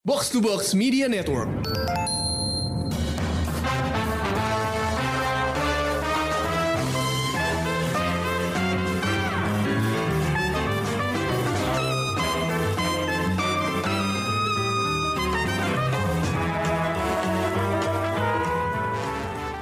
Box to Box Media Network.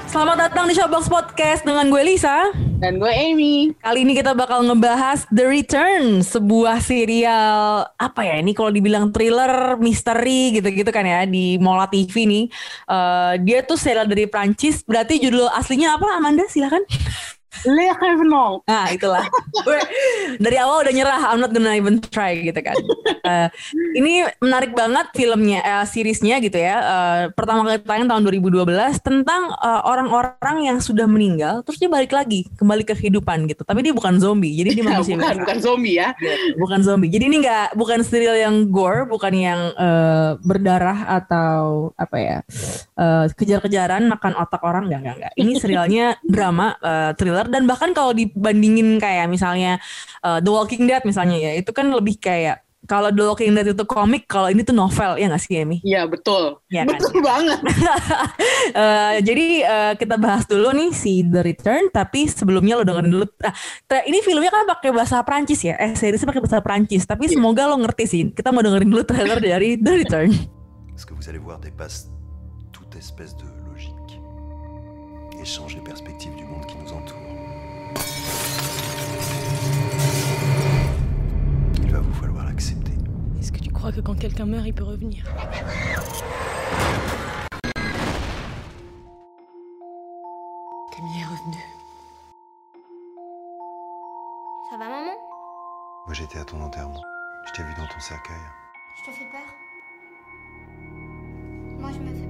Selamat datang di Showbox Podcast dengan gue Lisa. Dan gue Amy. Kali ini kita bakal ngebahas The Return, sebuah serial apa ya ini kalau dibilang thriller, misteri gitu-gitu kan ya di Mola TV nih. Eh, dia tuh serial dari Prancis, berarti judul aslinya apa Amanda? Silakan. Le Revenant. Nah itulah. Gue dari awal udah nyerah, I'm not gonna even try gitu kan. Eh, ini menarik banget filmnya, eh, seriesnya gitu ya. Eh, pertama kali tayang tahun 2012 tentang orang-orang yang sudah meninggal, terus dia balik lagi, kembali ke kehidupan gitu. Tapi dia bukan zombie, jadi dia manusia bukan, biasa. bukan zombie ya. bukan zombie. Jadi ini nggak bukan serial yang gore, bukan yang eh, berdarah atau apa ya eh, kejar-kejaran makan otak orang nggak nggak nggak. Ini serialnya drama, eh, thriller dan bahkan kalau dibandingin kayak misalnya eh, The Walking Dead misalnya ya, itu kan lebih kayak kalau The Walking Dead itu komik, kalau ini tuh novel ya nggak sih Emi? Iya betul. Iya kan? betul banget. Eh, jadi eh, kita bahas dulu nih si The Return, tapi sebelumnya lo dengerin dulu. Ah, te- ini filmnya kan pakai bahasa Prancis ya, eh seriesnya pakai bahasa Prancis. Tapi Iya. semoga lo ngerti sih. Kita mau dengerin dulu trailer dari The Return. Ce que vous allez voir dépasse toute espèce de logique et change les perspectives du crois que quand quelqu'un meurt, il peut revenir Camille est revenue. Ça va maman? Moi j'étais à ton enterrement. Je t'ai vu dans ton cercueil. Je te fais peur? Moi je me fais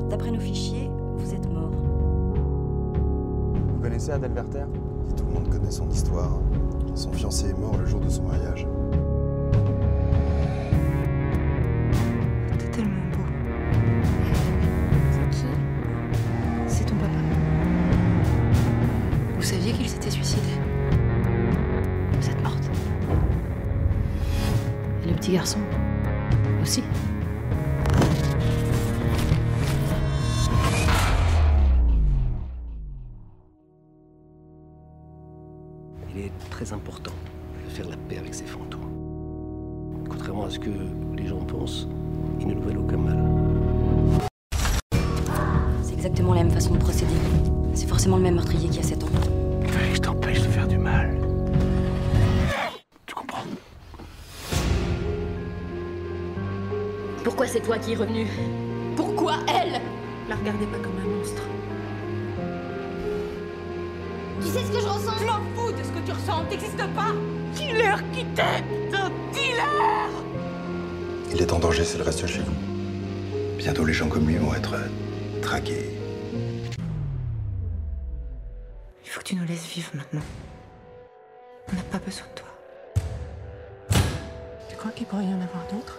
peur. D'après nos fichiers, vous êtes mort. Vous connaissez Adèle Werther Et tout le monde connaît son histoire. Son fiancé est mort le jour de son mariage. T'es tellement beau. C'est qui? C'est ton papa. Vous saviez qu'il s'était suicidé? Vous êtes morte. Et le petit garçon Aussi très important de faire la paix avec ces fantômes. Contrairement à ce que les gens pensent, ils ne nous veulent aucun mal. C'est exactement la même façon de procéder. C'est forcément le même meurtrier qui a 7 ans. Fallait que je t'empêche de faire du mal. Tu comprends? Pourquoi c'est toi qui es revenu? Pourquoi elle? La regardez pas comme un Tu sais ce que je ressens? Je m'en fous de ce que tu ressens, t'existes pas Killer qui t'aime Un dealer Il est en danger, le reste chez vous. Bientôt les gens comme lui vont être euh, traqués. Il faut que tu nous laisses vivre maintenant. On n'a pas besoin de toi. Tu crois qu'il pourrait y en avoir d'autres?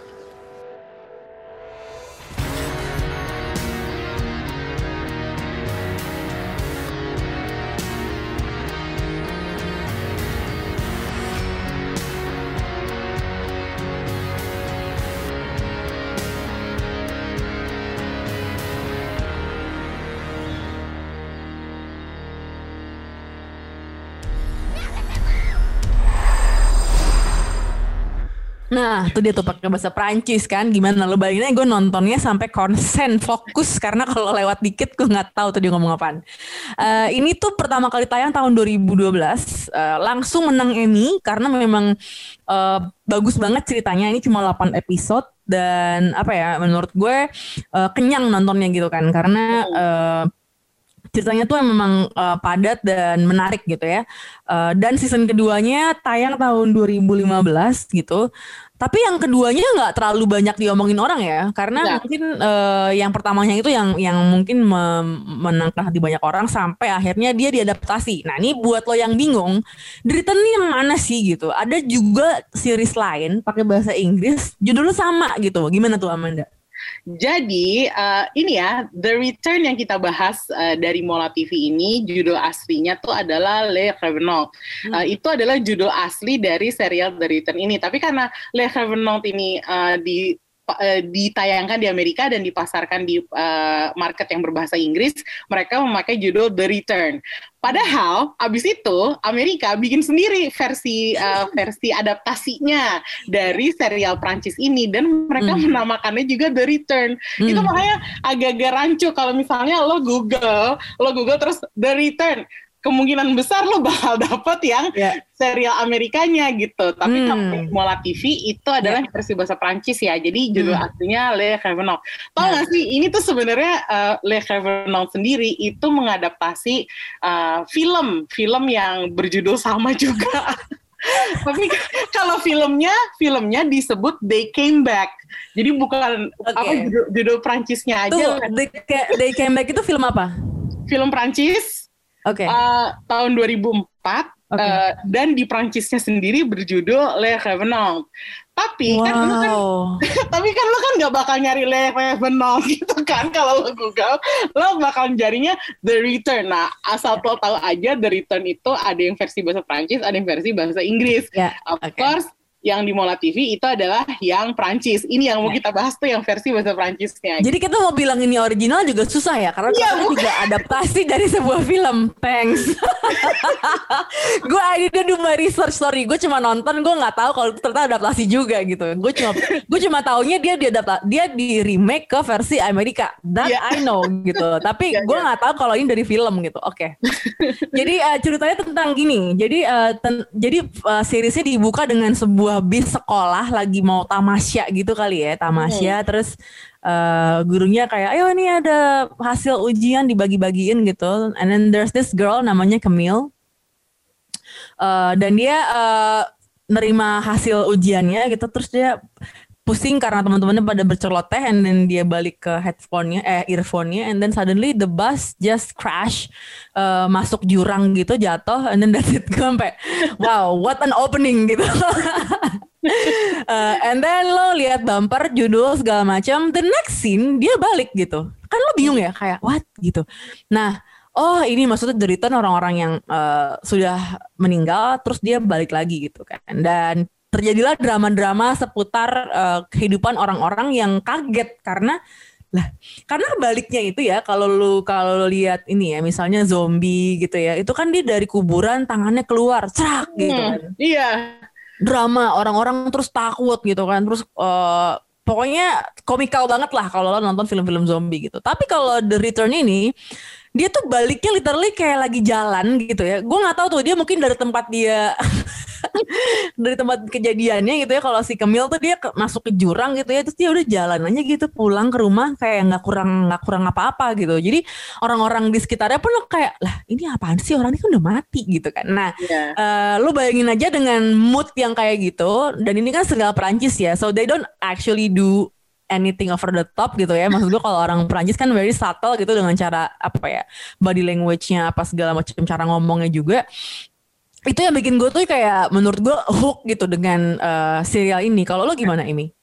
Nah, itu dia tuh pakai bahasa Prancis kan. Gimana lo bayangin aja gue nontonnya sampai konsen fokus karena kalau lewat dikit gue nggak tahu tuh dia ngomong apaan. Eh, ini tuh pertama kali tayang tahun 2012, eh, langsung menang Emmy karena memang eh, bagus banget ceritanya. Ini cuma 8 episode dan apa ya menurut gue eh, kenyang nontonnya gitu kan karena eh, ceritanya tuh memang eh, padat dan menarik gitu ya. Eh, dan season keduanya tayang tahun 2015 gitu. Tapi yang keduanya nggak terlalu banyak diomongin orang ya, karena Nggak. mungkin eh, yang pertamanya itu yang yang mungkin menangkap hati banyak orang sampai akhirnya dia diadaptasi. Nah ini buat lo yang bingung, Return ini yang mana sih gitu? Ada juga series lain pakai bahasa Inggris, judulnya sama gitu. Gimana tuh Amanda? Jadi eh, ini ya The Return yang kita bahas eh, dari Mola TV ini judul aslinya tuh adalah Le Revenant. Hmm. Eh, itu adalah judul asli dari serial The Return ini. Tapi karena Le Revenant ini eh, di eh, ditayangkan di Amerika dan dipasarkan di eh, market yang berbahasa Inggris, mereka memakai judul The Return. Padahal abis itu Amerika bikin sendiri versi eh, versi adaptasinya dari serial Prancis ini dan mereka Hmm. menamakannya juga The Return. Itu Hmm. makanya agak-agak rancu kalau misalnya lo Google, lo Google terus The Return. Kemungkinan besar lo bakal dapet yang Ya. serial Amerikanya gitu. Tapi Hmm. kalau Mola TV itu adalah versi bahasa Prancis ya. Jadi judul Hmm. aslinya Le Revenant. Tahu Ya. nggak sih ini tuh sebenarnya uh, Le Revenant sendiri itu mengadaptasi uh, film film yang berjudul sama juga. Tapi kalau filmnya filmnya disebut They Came Back. Jadi bukan Oke. apa judul, judul Prancisnya aja. Tuh, They, Ca- They Came Back itu film apa? Film Prancis Oke. uh, tahun 2004 Oke. uh, dan di Prancisnya sendiri berjudul Le Revenant. Tapi kan lu kan wow. tapi kan lo kan nggak bakal nyari Le Revenant gitu kan kalau lo Google lo bakal nyarinya The Return nah asal lo tahu aja The Return itu ada yang versi bahasa Prancis ada yang versi bahasa Inggris Ya, of oke. course yang di Mola TV itu adalah yang Prancis ini yang mau Ya. kita bahas tuh yang versi bahasa Prancisnya Jadi kita mau bilang ini original juga susah ya karena Iya, ternyata juga adaptasi dari sebuah film. Thanks. gue I didn't do my research sorry. Gue cuma nonton, gue nggak tahu kalau ternyata adaptasi juga gitu. Gue cuma gue cuma taunya dia di dia di remake ke versi Amerika. That Iya. I know gitu. Tapi Iya, gue iya. nggak tahu kalau ini dari film gitu. Oke. jadi eh, ceritanya tentang gini. Jadi ten- jadi eh, seriesnya dibuka dengan sebuah bis sekolah lagi mau tamasya gitu kali ya, tamasya terus eh, gurunya kayak ayo ini ada hasil ujian dibagi-bagiin gitu. And then there's this girl namanya Camille. Eh, dan dia eh, nerima hasil ujiannya gitu terus dia pusing karena teman-temannya pada berceloteh and then dia balik ke headphone-nya eh earphone-nya and then suddenly the bus just crash eh, masuk jurang gitu jatuh and then that's it. Sampai wow what an opening gitu. Eh, and then lo lihat bumper judul segala macam the next scene dia balik gitu. Kan lo bingung ya kayak what? gitu. Nah oh ini maksudnya The Return orang-orang yang eh, sudah meninggal terus dia balik lagi gitu kan. Dan terjadilah drama-drama seputar eh, kehidupan orang-orang yang kaget. Karena lah karena baliknya itu ya kalau lu kalau lu lihat ini ya misalnya zombie gitu ya itu kan dia dari kuburan tangannya keluar cerak gitu Hmm, kan. iya. Drama orang-orang terus takut gitu kan terus eh, pokoknya komikal banget lah kalau lo nonton film-film zombie gitu. Tapi kalau The Return ini dia tuh baliknya literally kayak lagi jalan gitu ya. Gue nggak tahu tuh dia mungkin dari tempat dia dari tempat kejadiannya gitu ya. Kalau si Kemil tuh dia ke- masuk ke jurang gitu ya terus dia udah jalan aja gitu pulang ke rumah kayak nggak kurang nggak kurang apa-apa gitu. Jadi orang-orang di sekitarnya pun kayak lah ini apaan sih? Orang ini kan udah mati gitu kan. Nah iya. Eh, lu bayangin aja dengan mood yang kayak gitu dan ini kan segala Perancis ya so they don't actually do anything over the top gitu ya. Maksud gue kalau orang Perancis kan very subtle gitu dengan cara apa ya body language-nya apa segala macam cara ngomongnya juga. Itu yang bikin gue tuh kayak menurut gue hook gitu dengan eh, serial ini. Kalau lo gimana Imi?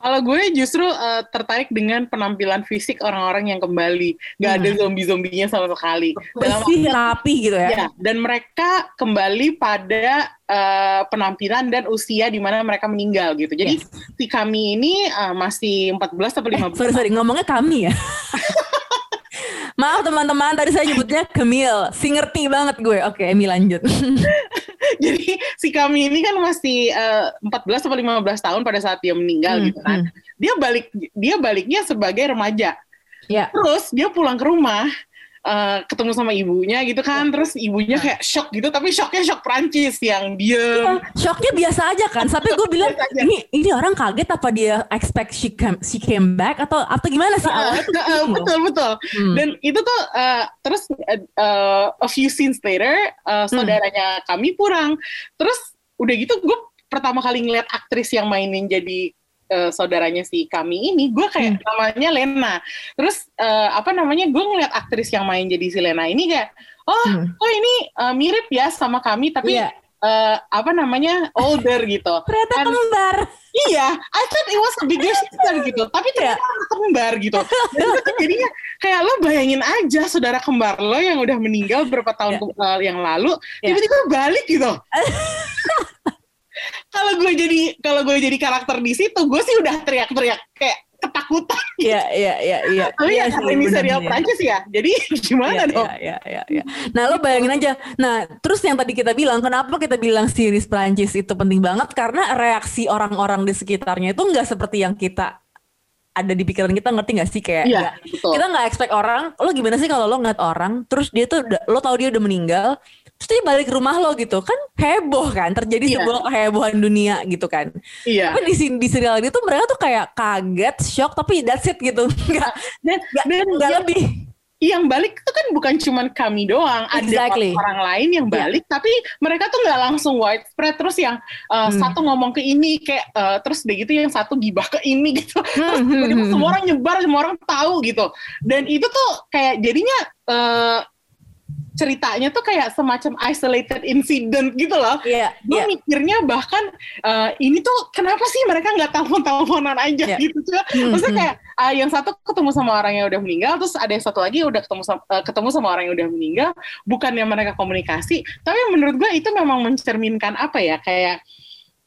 Kalau gue justru uh, tertarik dengan penampilan fisik orang-orang yang kembali, nggak ada zombie-zombinya sama sekali. Bersih rapi gitu ya? Ya, dan mereka kembali pada uh, penampilan dan usia di mana mereka meninggal gitu. Jadi si kami ini uh, masih 14 atau Eh, 15 sorry sorry ngomongnya kami ya. Maaf teman-teman tadi saya nyebutnya Kemil. Si ngerti banget gue. Oke, Emi lanjut. Jadi si kami ini kan masih uh, 14 atau 15 tahun pada saat dia meninggal Hmm, gitu kan. Dia balik dia baliknya sebagai remaja. Ya. Terus dia pulang ke rumah uh, ketemu sama ibunya gitu kan. Terus ibunya Nah. kayak shock gitu tapi shocknya shock Prancis yang diem. Shocknya biasa aja kan. Sampai gue bilang ini ini orang kaget apa dia expect she came, she came back atau atau gimana sih Uh, betul betul Hmm. dan itu tuh uh, terus uh, uh, a few scenes later uh, Hmm. saudaranya kami pulang terus udah gitu gue pertama kali ngeliat aktris yang mainin jadi uh, saudaranya si kami ini gue kayak Hmm. namanya Lena terus uh, apa namanya gue ngeliat aktris yang main jadi si Lena ini kayak oh Hmm. oh ini uh, mirip ya sama kami tapi Iya. uh, apa namanya older gitu Ternyata Kan- kembar. Iya, Iya, I thought it was a bigger sister gitu, tapi ternyata anak kembar gitu. Dan jadinya kayak lo bayangin aja saudara kembar lo yang udah meninggal beberapa tahun ke- uh, yang lalu, Iya. tiba-tiba balik gitu. kalau gue jadi kalau gue jadi karakter di situ, gue sih udah teriak-teriak kayak ketakutan. Iya, iya, iya, iya. Tapi Iya ya karena ini serial bener. Prancis ya, jadi gimana Iya, dong? iya, iya, iya. Nah, lo bayangin aja. Nah, terus yang tadi kita bilang, kenapa kita bilang series Prancis itu penting banget? Karena reaksi orang-orang di sekitarnya itu nggak seperti yang kita ada di pikiran kita ngerti nggak sih kayak Iya, nggak- betul. kita nggak expect orang lo gimana sih kalau lo ngeliat orang terus dia tuh udah- lo tahu dia udah meninggal terus dia balik ke rumah lo gitu kan heboh kan terjadi Iya. sebuah kehebohan dunia gitu kan Iya. tapi di sini di serial ini tuh mereka tuh kayak kaget shock tapi that's it gitu nggak Dan, nggak dan nggak lebih yang balik itu kan bukan cuman kami doang, Exactly. ada orang lain yang Iya. balik, tapi mereka tuh nggak langsung widespread terus yang uh, Hmm. satu ngomong ke ini kayak uh, terus udah gitu yang satu gibah ke ini gitu, terus Hmm, tiba-tiba hmm, hmm, semua orang nyebar, semua orang tahu gitu, dan itu tuh kayak jadinya uh, ceritanya tuh kayak semacam isolated incident gitu loh. Iya, Gue iya. mikirnya bahkan uh, ini tuh kenapa sih mereka nggak telepon-teleponan aja Iya. gitu Cuma, Hmm, Maksudnya hmm. kayak uh, yang satu ketemu sama orang yang udah meninggal, terus ada yang satu lagi udah ketemu sama, uh, ketemu sama orang yang udah meninggal, bukannya mereka komunikasi, tapi menurut gue itu memang mencerminkan apa ya kayak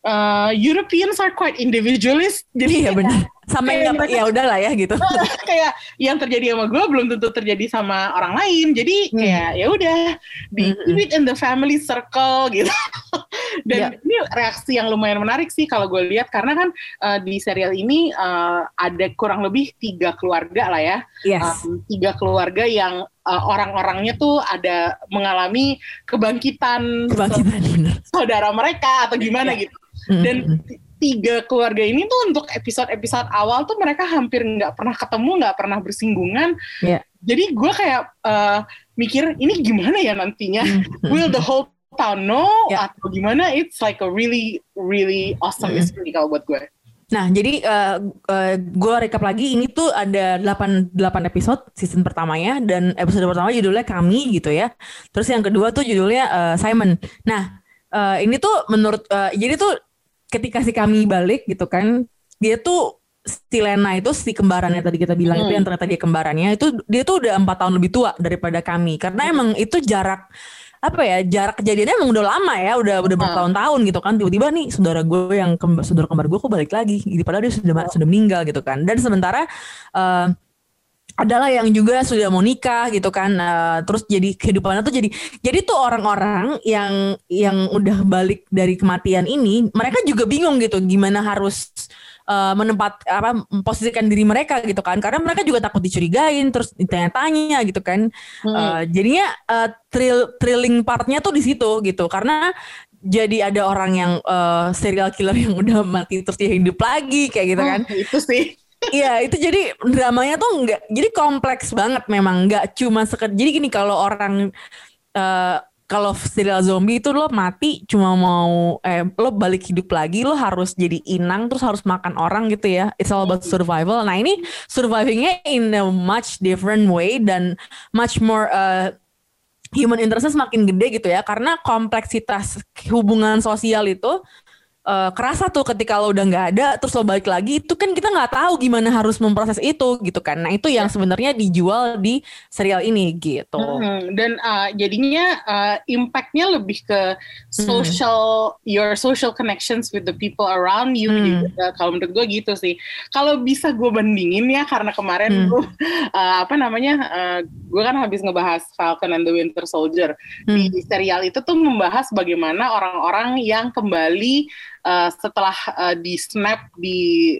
uh, Europeans are quite individualist, jadi Iya kayak- benar. Sampai kayak nggak mereka- ya udahlah ya gitu. kayak yang terjadi sama gue belum tentu terjadi sama orang lain jadi Hmm. kayak ya udah di Hmm. keep it in the family circle gitu dan ini reaksi yang lumayan menarik sih kalau gue lihat karena kan uh, di serial ini uh, ada kurang lebih tiga keluarga lah ya Yes. Um, tiga keluarga yang uh, orang-orangnya tuh ada mengalami kebangkitan, Kebangkitan saudara mereka atau gimana Ya. gitu dan Mm-mm. t- tiga keluarga ini tuh untuk episode-episode awal tuh mereka hampir nggak pernah ketemu, nggak pernah bersinggungan. Iya. Jadi gue kayak eh, mikir ini gimana ya nantinya? Mm-mm. Will the whole town know Ya. atau gimana? It's like a really really awesome mystery kalau buat gue. Nah, jadi uh, gue recap lagi ini tuh ada 8 8 episode season pertamanya dan episode pertama judulnya Kami gitu ya. Terus yang kedua tuh judulnya uh, Simon. Nah, uh, ini tuh menurut uh, jadi tuh ketika si Kami balik gitu kan, dia tuh si Lena itu si kembarannya tadi kita bilang itu Hmm. yang ternyata dia kembarannya itu dia tuh udah empat tahun lebih tua daripada kami. Karena emang itu jarak apa ya jarak kejadiannya emang udah lama ya udah udah bertahun-tahun gitu kan. Tiba-tiba nih saudara gue yang kembar, saudara kembar gue kok balik lagi gitu. Padahal dia sudah sudah meninggal gitu kan. Dan sementara eh, adalah yang juga sudah mau nikah gitu kan eh, terus jadi kehidupannya tuh jadi jadi tuh orang-orang yang yang udah balik dari kematian ini mereka juga bingung gitu gimana harus eh, menempat apa memposisikan diri mereka gitu kan karena mereka juga takut dicurigain terus ditanya-tanya gitu kan Hmm. Eh, jadinya eh, thrill thrilling partnya tuh di situ gitu karena jadi ada orang yang eh, serial killer yang udah mati terus dia hidup lagi kayak gitu kan Hmm, itu sih. Iya itu jadi dramanya tuh nggak jadi kompleks banget memang nggak cuma sekedar jadi gini kalau orang eh kalau serial zombie itu lo mati cuma mau eh lo balik hidup lagi lo harus jadi inang terus harus makan orang gitu ya. It's all about survival. Nah ini survivingnya in a much different way dan much more eh, human interestnya semakin gede gitu ya. Karena kompleksitas hubungan sosial itu eh, kerasa tuh ketika lo udah nggak ada terus lo balik lagi itu kan kita nggak tahu gimana harus memproses itu gitu kan nah itu yang sebenarnya dijual di serial ini gitu Hmm, dan uh, jadinya uh, impactnya lebih ke social your social connections with the people around you. Hmm. Uh, kalau menurut gue gitu sih. Kalau bisa gue bandingin ya karena kemarin Hmm. gue uh, apa namanya uh, gue kan habis ngebahas Falcon and the Winter Soldier Hmm. di serial itu tuh membahas bagaimana orang-orang yang kembali uh, setelah uh, di snap di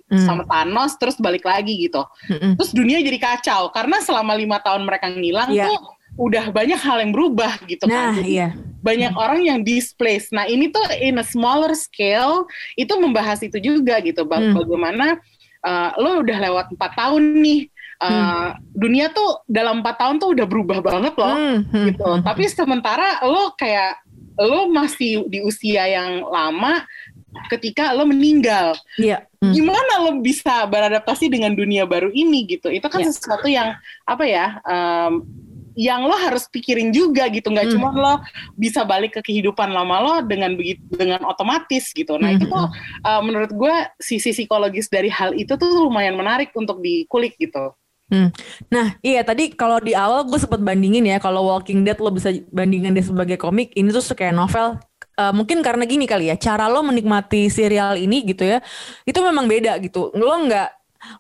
Hmm. sama Thanos terus balik lagi gitu Mm-mm. terus dunia jadi kacau karena selama lima tahun mereka ngilang Iya. tuh udah banyak hal yang berubah gitu nah kan Jadi iya banyak orang yang displaced nah ini tuh in a smaller scale itu membahas itu juga gitu Hmm. bagaimana uh, lo udah lewat empat tahun nih uh, dunia tuh dalam empat tahun tuh udah berubah banget loh Hmm, hmm, gitu hmm. tapi sementara lo kayak lo masih di usia yang lama ketika lo meninggal iya Hmm. gimana lo bisa beradaptasi dengan dunia baru ini gitu itu kan Ya. sesuatu yang apa ya um, yang lo harus pikirin juga gitu nggak Hmm. cuma lo bisa balik ke kehidupan lama lo dengan begitu dengan otomatis gitu nah Hmm. itu tuh uh, menurut gue sisi psikologis dari hal itu tuh lumayan menarik untuk dikulik gitu Nah, iya tadi kalau di awal gue sempat bandingin ya, kalau Walking Dead lo bisa bandingin dia sebagai komik, ini tuh kayak novel. Eh, mungkin karena gini kali ya, cara lo menikmati serial ini gitu ya, itu memang beda gitu. Lo nggak,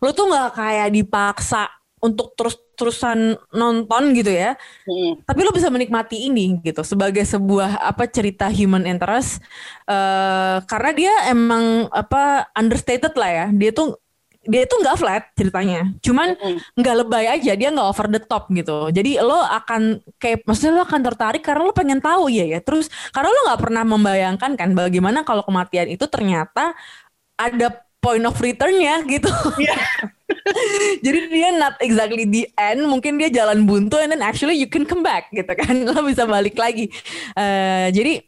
lo tuh nggak kayak dipaksa untuk terus-terusan nonton gitu ya, Mm. tapi lo bisa menikmati ini gitu sebagai sebuah apa cerita human interest eh karena dia emang apa understated lah ya dia tuh dia tuh nggak flat ceritanya. Cuman nggak lebay aja dia nggak over the top gitu. Jadi lo akan kayak maksudnya lo akan tertarik karena lo pengen tahu ya ya. Terus karena lo nggak pernah membayangkan kan bagaimana kalau kematian itu ternyata ada point of returnnya gitu. Iya. jadi dia not exactly the end mungkin dia jalan buntu and then actually you can come back gitu kan. Lo bisa balik lagi. Eh, jadi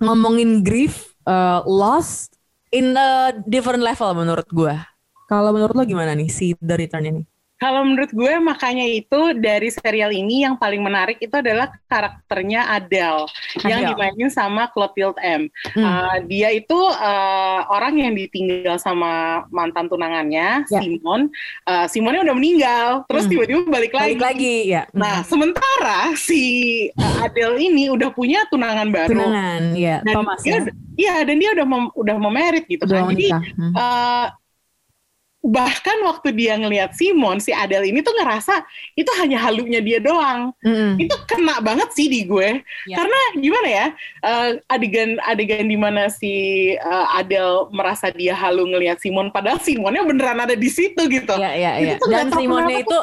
ngomongin grief uh, loss in a different level menurut gua kalau menurut lo gimana nih si The Return ini Kalau menurut gue makanya itu dari serial ini yang paling menarik itu adalah karakternya Adele, yang Adele. dimainin sama Clotilde M. Hmm. Uh, dia itu uh, orang yang ditinggal sama mantan tunangannya Ya. Simon. Uh, Simonnya udah meninggal, terus Hmm. tiba-tiba balik lagi. balik lagi ya Nah, sementara si uh, Adele ini udah punya tunangan baru. tunangan ya Dan Thomas dia, ya Iya, dan dia udah mem, udah memerit gitu udah kan. Jadi Hmm. uh, bahkan waktu dia ngelihat Simon si Adele ini tuh ngerasa itu hanya halunya dia doang Mm-mm. itu kena banget sih di gue Ya. karena gimana ya uh, adegan adegan di mana si uh, Adele merasa dia halu ngelihat Simon padahal Simonnya beneran ada di situ gitu Iya iya iya. Itu tuh Dan Simonnya itu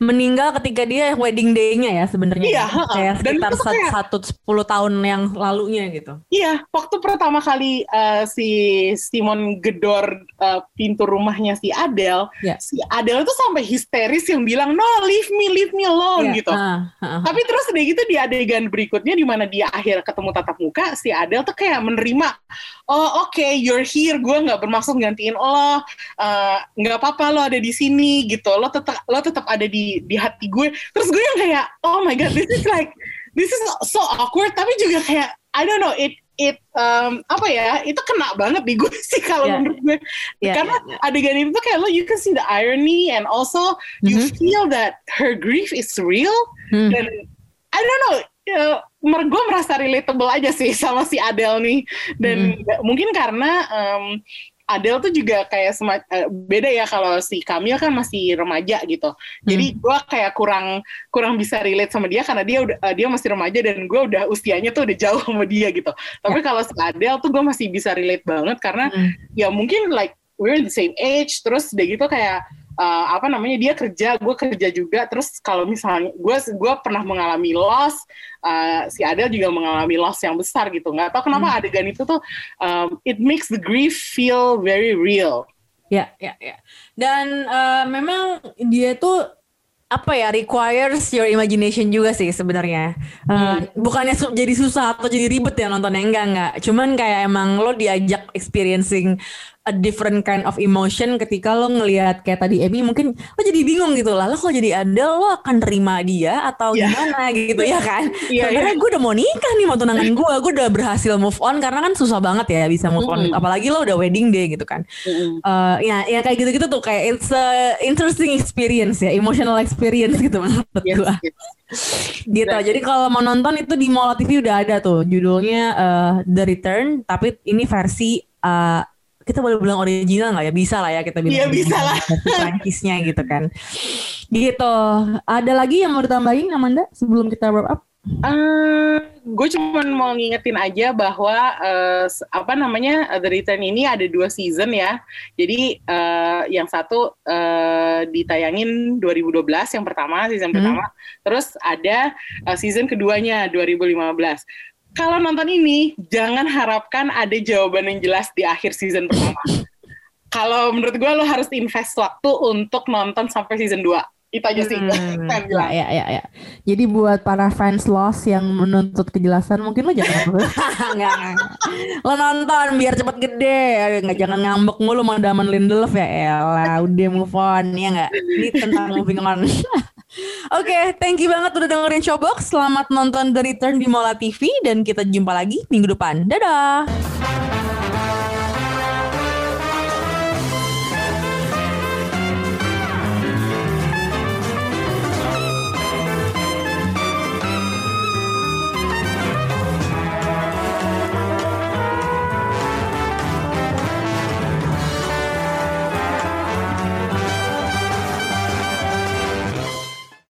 meninggal ketika dia wedding day-nya ya sebenarnya. Iya, ya. kayak Dan sekitar kayak- satu sepuluh tahun yang lalunya gitu. Iya, waktu pertama kali uh, si Simon gedor uh, pintu rumahnya si Adele, Ya. si Adele tuh sampai histeris yang bilang no, leave me, leave me alone Iya, gitu. heeh, heeh. Tapi terus udah gitu di adegan berikutnya di mana dia akhir ketemu tatap muka, si Adele tuh kayak menerima, oh oke, you're here, gue nggak bermaksud gantiin lo, eh, nggak apa-apa lo ada di sini gitu, lo tetap lo tetap ada di di hati gue. Terus gue yang kayak, oh my god, this is like, this is so awkward, tapi juga kayak, I don't know, it it um, apa ya, itu kena banget di gue sih kalau Iya. menurut gue, Iya, karena iya, iya. adegan itu tuh kayak lo you can see the irony and also you Mhm. feel that her grief is real Hmm. dan I don't know uh, gue merasa relatable aja sih sama si Adele nih dan Mm-hmm. mungkin karena um, Adele tuh juga kayak sema- eh, beda ya kalau si Camille kan masih remaja gitu jadi Hmm. gue kayak kurang kurang bisa relate sama dia karena dia udah eh, dia masih remaja dan gue udah usianya tuh udah jauh sama dia gitu tapi kalau si Adele tuh gue masih bisa relate banget karena Hmm. ya mungkin like we're the same age terus udah gitu kayak uh, apa namanya dia kerja gue kerja juga terus kalau misalnya gue gue pernah mengalami loss uh, si Adele juga mengalami loss yang besar gitu nggak tahu kenapa adegan itu tuh um, it makes the grief feel very real Ya, ya, ya. Dan eh, memang dia tuh apa ya requires your imagination juga sih sebenarnya. Eh, Bukannya su- jadi susah atau jadi ribet ya nontonnya enggak enggak. Cuman kayak emang lo diajak experiencing a different kind of emotion ketika lo ngelihat kayak tadi Emi mungkin lo jadi bingung gitu lah. Lo kalau jadi Adele lo akan terima dia atau Iya. gimana gitu ya kan? Iya, Sebenarnya gue udah mau nikah nih sama tunangan gue. Gue udah berhasil move on karena kan susah banget ya bisa move on. Mm-mm. Apalagi lo udah wedding day gitu kan. Eh, ya ya kayak gitu-gitu tuh kayak it's a interesting experience ya emotional experience gitu menurut Yes, gua yes. gitu jadi kalau mau nonton itu di Mola TV udah ada tuh judulnya eh, The Return tapi ini versi eh, kita boleh bilang original nggak ya bisa lah ya kita bilang Iya, bisa lah. Prancisnya gitu kan gitu ada lagi yang mau ditambahin Amanda sebelum kita wrap up gue cuma mau ngingetin aja bahwa eh, s- apa namanya eh, The Return ini ada dua season ya. Jadi eh, yang satu eh, ditayangin 2012 yang pertama season Hmm. pertama, terus ada eh, season keduanya 2015. Kalau nonton ini jangan harapkan ada jawaban yang jelas di akhir season pertama. Kalau menurut gue lo harus invest waktu untuk nonton sampai season 2. Itu aja sih. Hmm, ya, ya, ya, ya. Jadi buat para fans Lost yang menuntut kejelasan, mungkin lo jangan nggak. Lo nonton biar cepet gede, nggak jangan ngambek mulu sama Daman Lindelof ya. Elah, udah move on ya nggak. Ini tentang moving on. Oke, thank you banget udah dengerin Showbox. Selamat nonton The Return di Mola TV dan kita jumpa lagi minggu depan. Dadah.